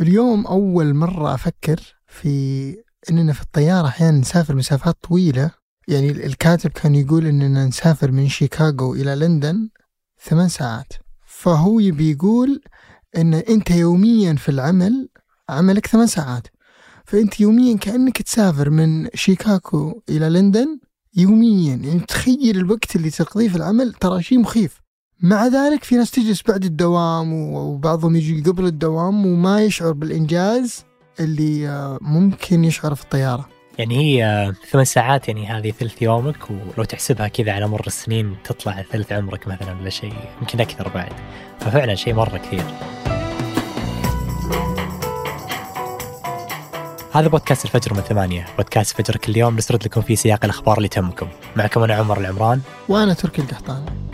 اليوم أول مرة أفكر في إننا في الطيارة أحيانا نسافر مسافات طويلة. يعني الكاتب كان يقول إننا نسافر من شيكاغو إلى لندن ثمان ساعات. فهو يبي يقول إن أنت يوميا في العمل عملك ثمان ساعات. فأنت يوميا كأنك تسافر من شيكاغو إلى لندن يوميا. يعني تخيل الوقت اللي تقضيه في العمل ترى شيء مخيف. مع ذلك في ناس تجلس بعد الدوام وبعضهم يجي قبل الدوام وما يشعر بالإنجاز اللي آه، ممكن يشعر في الطيارة. يعني هي آه، ثمان ساعات يعني هذه ثلث يومك ولو تحسبها كذا على مر السنين تطلع ثلث عمرك مثلا ولا شيء يمكن أكثر بعد. ففعلا شيء مرة كثير. هذا بودكاست الفجر من ثمانية. بودكاست فجر كل يوم نسرد لكم في سياق الأخبار اللي تهمكم. معكم أنا عمر العمران. وأنا تركي القحطاني.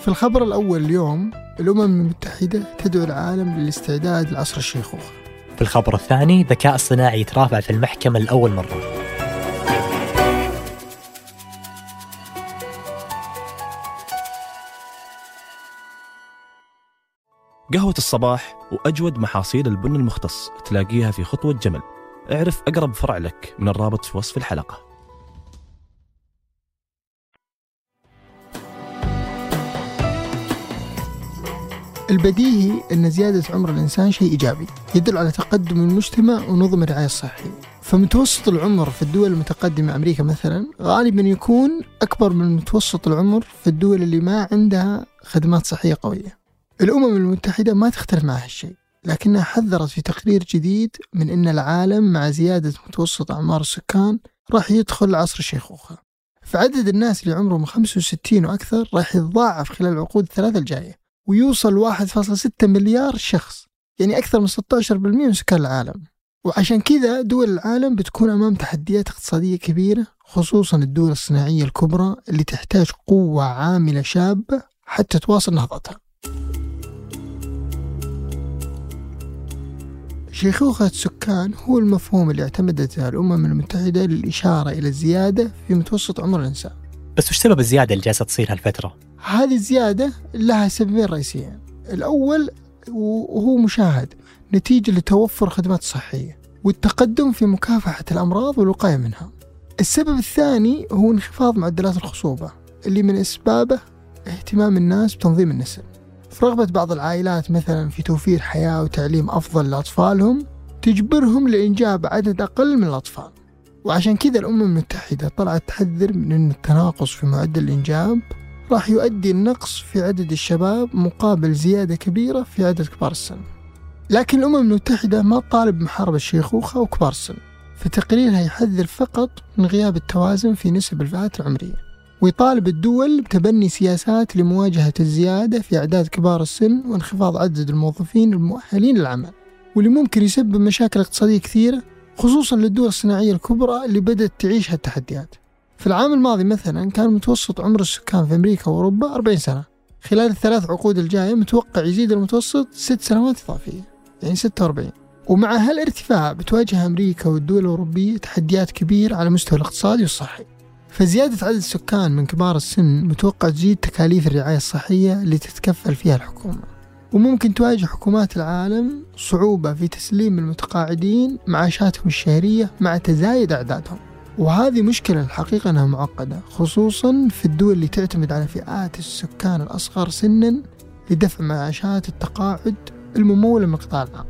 في الخبر الأول اليوم الأمم المتحدة تدعو العالم للاستعداد لعصر الشيخوخة. في الخبر الثاني ذكاء اصطناعي يترافع في المحكمة لأول مرة. قهوة الصباح وأجود محاصيل البن المختص تلاقيها في خطوة جمل. اعرف أقرب فرع لك من الرابط في وصف الحلقة. البديهي أن زيادة عمر الإنسان شيء إيجابي يدل على تقدم المجتمع ونظم الرعاية الصحية. فمتوسط العمر في الدول المتقدمة أمريكا مثلا غالبا يكون أكبر من متوسط العمر في الدول اللي ما عندها خدمات صحية قوية. الأمم المتحدة ما تختلف مع هالشيء لكنها حذرت في تقرير جديد من أن العالم مع زيادة متوسط أعمار السكان راح يدخل عصر الشيخوخة. فعدد الناس اللي عمرهم 65 وأكثر راح يتضاعف خلال العقود الثلاثة الجاية. ويوصل 1.6 مليار شخص. يعني أكثر من 16% من سكان العالم. وعشان كذا دول العالم بتكون أمام تحديات اقتصادية كبيرة خصوصا الدول الصناعية الكبرى اللي تحتاج قوة عاملة شابة حتى تواصل نهضتها. شيخوخة السكان هو المفهوم اللي اعتمدته الأمم المتحدة للإشارة إلى الزيادة في متوسط عمر الإنسان. بس وش سبب الزيادة اللي جالسة تصير هالفترة؟ هذه الزيادة لها سببين رئيسيين. الأول وهو مشاهد نتيجة لتوفر خدمات صحية والتقدم في مكافحة الأمراض والوقاية منها. السبب الثاني هو انخفاض معدلات الخصوبة اللي من أسبابه اهتمام الناس بتنظيم النسل. في رغبة بعض العائلات مثلا في توفير حياة وتعليم أفضل لأطفالهم تجبرهم لإنجاب عدد أقل من الأطفال. وعشان كذا الأمم المتحدة طلعت تحذر من أن التناقص في معدل الإنجاب راح يؤدي النقص في عدد الشباب مقابل زيادة كبيرة في عدد كبار السن. لكن الأمم المتحدة ما تطالب بمحاربة الشيخوخة وكبار السن فتقريرها يحذر فقط من غياب التوازن في نسب الفئات العمرية. ويطالب الدول بتبني سياسات لمواجهة الزيادة في أعداد كبار السن وانخفاض عدد الموظفين المؤهلين للعمل. واللي ممكن يسبب مشاكل اقتصادية كثيرة خصوصا للدول الصناعية الكبرى اللي بدأت تعيش هالتحديات في العام الماضي مثلا كان متوسط عمر السكان في أمريكا وأوروبا 40 سنة. خلال الثلاث عقود الجاية متوقع يزيد المتوسط ست سنوات إضافية يعني 46 ومع هالارتفاع بتواجه أمريكا والدول الأوروبية تحديات كبيرة على المستوى الاقتصادي والصحي. فزيادة عدد السكان من كبار السن متوقع تزيد تكاليف الرعاية الصحية اللي تتكفل فيها الحكومة. وممكن تواجه حكومات العالم صعوبة في تسليم المتقاعدين معاشاتهم الشهرية مع تزايد أعدادهم. وهذه مشكلة الحقيقة أنها معقدة خصوصا في الدول اللي تعتمد على فئات السكان الأصغر سنا لدفع معاشات التقاعد الممولة من القطاع العام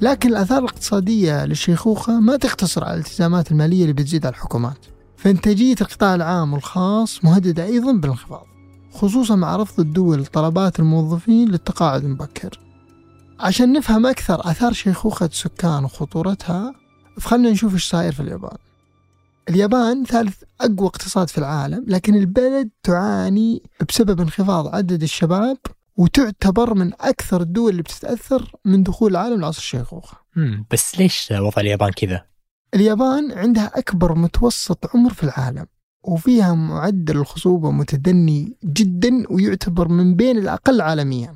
لكن الآثار الاقتصادية للشيخوخة ما تقتصر على الالتزامات المالية اللي بتزيد على الحكومات. فإنتاجية القطاع العام والخاص مهددة أيضا بالانخفاض خصوصا مع رفض الدول طلبات الموظفين للتقاعد المبكر. عشان نفهم أكثر آثار شيخوخة السكان وخطورتها فخلنا نشوف إيش صاير في اليابان. اليابان ثالث أقوى اقتصاد في العالم لكن البلد تعاني بسبب انخفاض عدد الشباب وتعتبر من أكثر الدول اللي بتتأثر من دخول العالم لعصر الشيخوخة بس ليش وضع اليابان كذا؟ اليابان عندها أكبر متوسط عمر في العالم وفيها معدل الخصوبة متدني جدا ويعتبر من بين الأقل عالميا.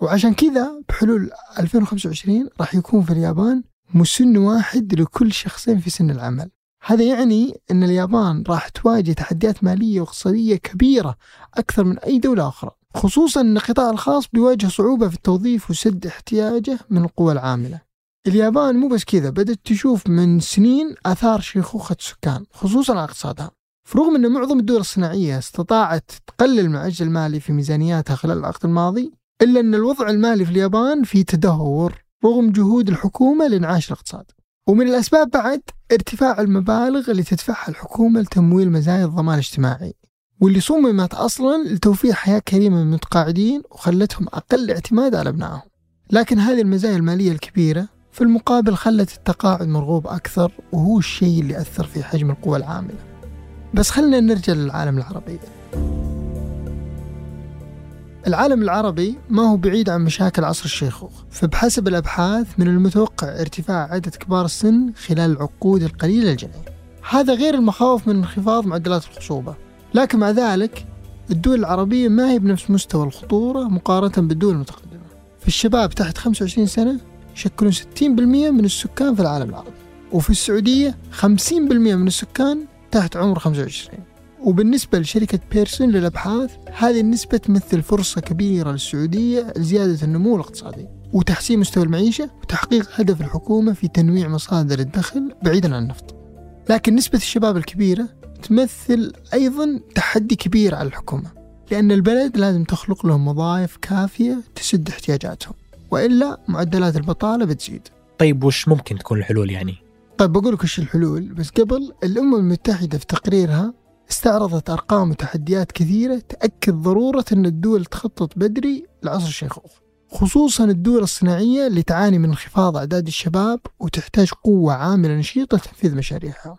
وعشان كذا بحلول 2025 راح يكون في اليابان مسن واحد لكل شخصين في سن العمل. هذا يعني أن اليابان راح تواجه تحديات مالية واقتصادية كبيرة أكثر من أي دولة أخرى خصوصا أن القطاع الخاص بيواجه صعوبة في التوظيف وسد احتياجه من القوى العاملة. اليابان مو بس كذا بدأت تشوف من سنين آثار شيخوخة السكان خصوصا على اقتصادها. فرغم أن معظم الدول الصناعية استطاعت تقلل من المالي في ميزانياتها خلال العقد الماضي إلا أن الوضع المالي في اليابان في تدهور رغم جهود الحكومة لإنعاش الاقتصاد. ومن الأسباب بعد ارتفاع المبالغ اللي تدفعها الحكومة لتمويل مزايا الضمان الاجتماعي واللي صممت أصلا لتوفير حياة كريمة للمتقاعدين وخلتهم أقل اعتماد على أبنائهم. لكن هذه المزايا المالية الكبيرة في المقابل خلت التقاعد مرغوب أكثر وهو الشيء اللي أثر في حجم القوى العاملة. بس خلنا نرجع للعالم العربي. العالم العربي ما هو بعيد عن مشاكل عصر الشيخوخ فبحسب الأبحاث من المتوقع ارتفاع عدد كبار السن خلال العقود القليلة الجاية هذا غير المخاوف من انخفاض معدلات الخصوبة. لكن مع ذلك الدول العربية ما هي بنفس مستوى الخطورة مقارنة بالدول المتقدمة. فالشباب تحت 25 سنة يشكلون 60% من السكان في العالم العربي وفي السعودية 50% من السكان تحت عمر 25 وبالنسبة لشركة بيرسون للأبحاث هذه النسبة تمثل فرصة كبيرة للسعودية لزيادة النمو الاقتصادي وتحسين مستوى المعيشة وتحقيق هدف الحكومة في تنويع مصادر الدخل بعيدا عن النفط لكن نسبة الشباب الكبيرة تمثل أيضا تحدي كبير على الحكومة لأن البلد لازم تخلق لهم وظائف كافية تسد احتياجاتهم وإلا معدلات البطالة بتزيد طيب وش ممكن تكون الحلول يعني؟ طيب بقول لك وش الحلول بس قبل الأمم المتحدة في تقريرها استعرضت أرقام وتحديات كثيرة تأكد ضرورة أن الدول تخطط بدري لعصر الشيخوخ خصوصا الدول الصناعية اللي تعاني من انخفاض أعداد الشباب وتحتاج قوة عاملة نشيطة لتنفيذ مشاريعها.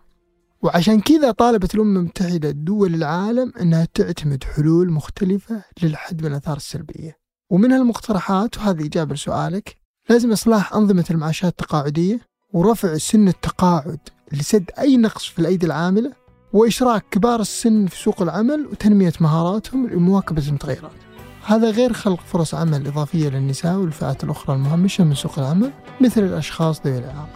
وعشان كذا طالبت الأمم المتحدة دول العالم أنها تعتمد حلول مختلفة للحد من الآثار السلبية. ومن هالمقترحات وهذه إجابة لسؤالك لازم إصلاح أنظمة المعاشات التقاعدية ورفع سن التقاعد لسد أي نقص في الأيدي العاملة وإشراك كبار السن في سوق العمل وتنمية مهاراتهم لمواكبة المتغيرات هذا غير خلق فرص عمل إضافية للنساء والفئات الأخرى المهمشة من سوق العمل مثل الأشخاص ذوي الإعاقة.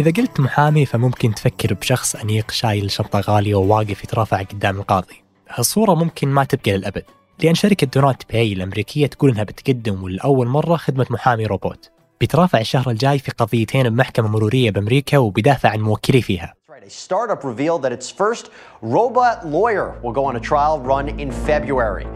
إذا قلت محامي فممكن تفكر بشخص أنيق شايل شنطة غالية وواقف يترافع قدام القاضي. هالصورة ممكن ما تبقى للأبد لأن شركة دونات باي الأمريكية تقول إنها بتقدم لأول مرة خدمة محامي روبوت. بيترافع الشهر الجاي في قضيتين بمحكمة مرورية بأمريكا وبيدافع عن موكلي فيها. A startup revealed that its first robot lawyer will go on a trial run in February.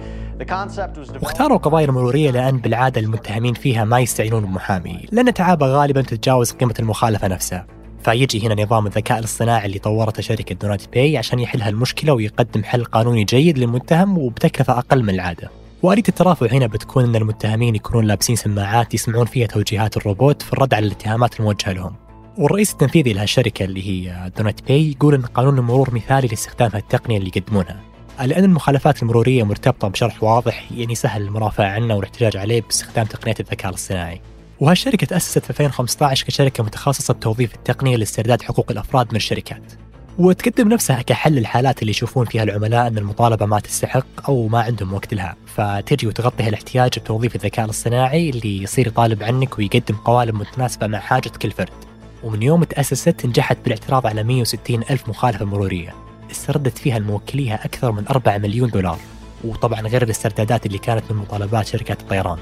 واختاروا القضايا المرورية لأن بالعادة المتهمين فيها ما يستعينون بمحامي. لأن التعابة غالبا تتجاوز قيمة المخالفة نفسها فيجي هنا نظام الذكاء الاصطناعي اللي طورته شركة دونات باي عشان يحل هالمشكلة ويقدم حل قانوني جيد للمتهم وبتكلفة أقل من العادة. وآلية الترافع هنا بتكون أن المتهمين يكونون لابسين سماعات يسمعون فيها توجيهات الروبوت في الرد على الاتهامات الموجهة لهم. والرئيس التنفيذي لهالشركة اللي هي دونات باي يقول أن قانون المرور مثالي لاستخدام هالتقنية اللي يقدمونها. لأن المخالفات المرورية مرتبطة بشرح واضح يعني سهل المرافعة عنه والاحتجاج عليه باستخدام تقنية الذكاء الاصطناعي. وهالشركة تأسست في 2015 كشركة متخصصة بتوظيف التقنية لاسترداد حقوق الأفراد من الشركات. وتقدم نفسها كحل الحالات اللي يشوفون فيها العملاء أن المطالبة ما تستحق أو ما عندهم وقت لها. فتجي وتغطي هالاحتياج بتوظيف الذكاء الاصطناعي اللي يصير يطالب عنك ويقدم قوالب متناسبة مع حاجة كل فرد. ومن يوم تأسست نجحت بالاعتراض على 160 ألف مخالفة مرورية. استردت فيها لموكليها أكثر من 4 مليون دولار. وطبعا غير الاستردادات اللي كانت من مطالبات شركات الطيران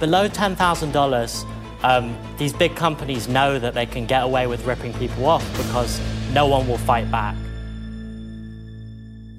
Below $10,000, um, these big companies know that they can get away with ripping people off because no one will fight back.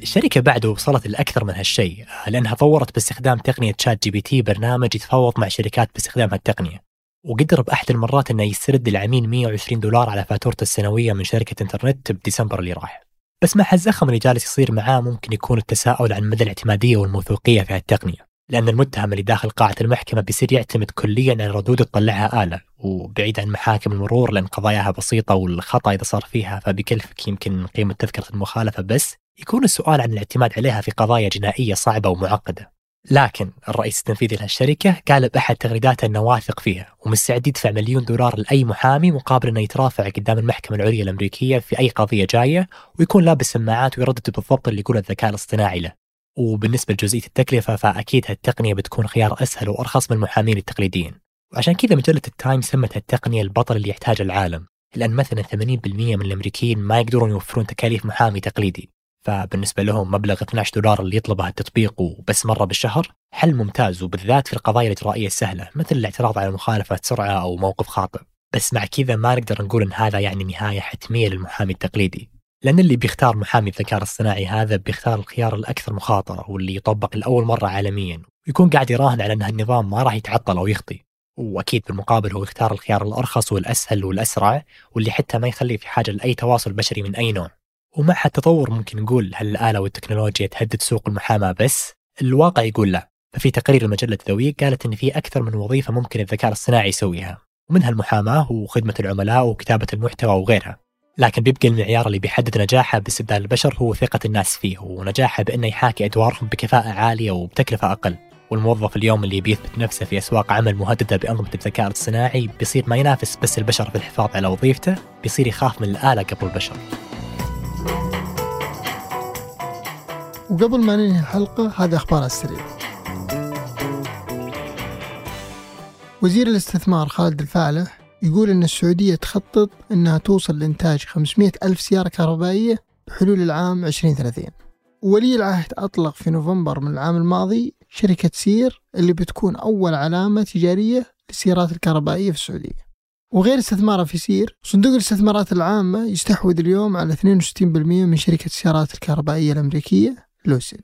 الشركة بعد وصلت لأكثر من هالشيء لأنها طورت باستخدام تقنية ChatGPT برنامج يتفاوض مع شركات باستخدام هالتقنية وقدر بأحد المرات أنه يسترد العميل 120 دولار على فاتورته السنوية من شركة إنترنت بديسمبر اللي راح. بس مع الزخم اللي جالس يصير معاه ممكن يكون التساؤل عن مدى الاعتمادية والموثوقية في هالتقنية. لأن المتهم اللي داخل قاعة المحكمة بيصير يعتمد كليا على ردود تطلعها آلة وبعيد عن محاكم المرور لأن قضاياها بسيطة والخطأ إذا صار فيها فبيكلفك يمكن قيمة تذكرة المخالفة بس يكون السؤال عن الاعتماد عليها في قضايا جنائية صعبة ومعقدة. لكن الرئيس التنفيذي لهالشركة قال بأحد تغريداته أنه واثق فيها ومستعد يدفع مليون دولار لأي محامي مقابل أنه يترافع قدام المحكمة العليا الأمريكية في أي قضية جاية ويكون لابس سماعات ويردد بالضبط اللي يقوله الذكاء الاصطناعي له. وبالنسبة لجزئية التكلفة فأكيد هالتقنية بتكون خيار أسهل وأرخص من المحامين التقليديين. وعشان كذا مجلة التايم سمت هالتقنية البطل اللي يحتاج العالم لأن مثلا 80% من الأمريكيين ما يقدرون يوفرون تكاليف محامي تقليدي. فبالنسبة لهم مبلغ 12 دولار اللي يطلبه التطبيق وبس مرة بالشهر حل ممتاز وبالذات في القضايا الإجرائية السهلة مثل الاعتراض على مخالفة سرعة أو موقف خاطئ. بس مع كذا ما نقدر نقول أن هذا يعني نهاية حتمية للمحامي التقليدي. لأن اللي بيختار محامي الذكاء الاصطناعي هذا بيختار الخيار الأكثر مخاطرة واللي يطبق لأول مرة عالميا ويكون قاعد يراهن على أن النظام ما راح يتعطل أو يخطي وأكيد بالمقابل هو يختار الخيار الأرخص والأسهل والأسرع واللي حتى ما يخليه في حاجة لأي تواصل بشري من أي نوع. ومع التطور ممكن نقول هل الاله والتكنولوجيا تهدد سوق المحاماة بس؟ الواقع يقول لا. ففي تقرير مجلة ذوي قالت إن في أكثر من وظيفة ممكن الذكاء الاصطناعي يسويها ومنها المحاماة وخدمة العملاء وكتابة المحتوى وغيرها. لكن بيبقى المعيار اللي بيحدد نجاحه باستبدال البشر هو ثقة الناس فيه ونجاحه بأنه يحاكي أدوارهم بكفاءة عالية وبتكلفة أقل. والموظف اليوم اللي بيثبت نفسه في أسواق عمل مهددة بأنظمة الذكاء الاصطناعي بيصير ما ينافس بس البشر في الحفاظ على وظيفته بيصير يخاف من الآلة قبل البشر. وقبل ما ننهي الحلقة هذا أخبار السريع. وزير الاستثمار خالد الفالح يقول أن السعودية تخطط أنها توصل لإنتاج 500 ألف سيارة كهربائية بحلول العام 2030 ولي العهد أطلق في نوفمبر من العام الماضي شركة سير اللي بتكون أول علامة تجارية للسيارات الكهربائية في السعودية. وغير استثماره في سير صندوق الاستثمارات العامة يستحوذ اليوم على 62% من شركة السيارات الكهربائية الأمريكية لوسيد.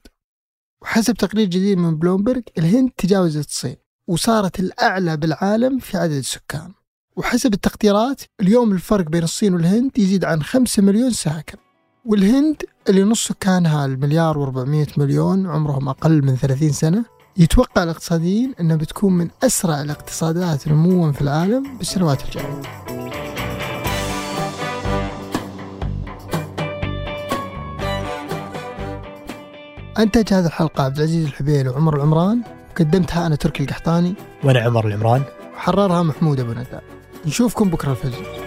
وحسب تقرير جديد من بلومبرج الهند تجاوزت الصين وصارت الأعلى بالعالم في عدد السكان. وحسب التقديرات اليوم الفرق بين الصين والهند يزيد عن 5 مليون ساكن. والهند اللي نص سكانها المليار و400 مليون عمرهم أقل من 30 سنة. يتوقع الاقتصاديين أنها بتكون من أسرع الاقتصادات نموا في العالم بالسنوات الجاية. أنتج هذه الحلقة عبد العزيز الحبيل وعمر العمران وقدمتها أنا تركي القحطاني. وأنا عمر العمران. وحررها محمود أبو ندى. نشوفكم بكرة الفجر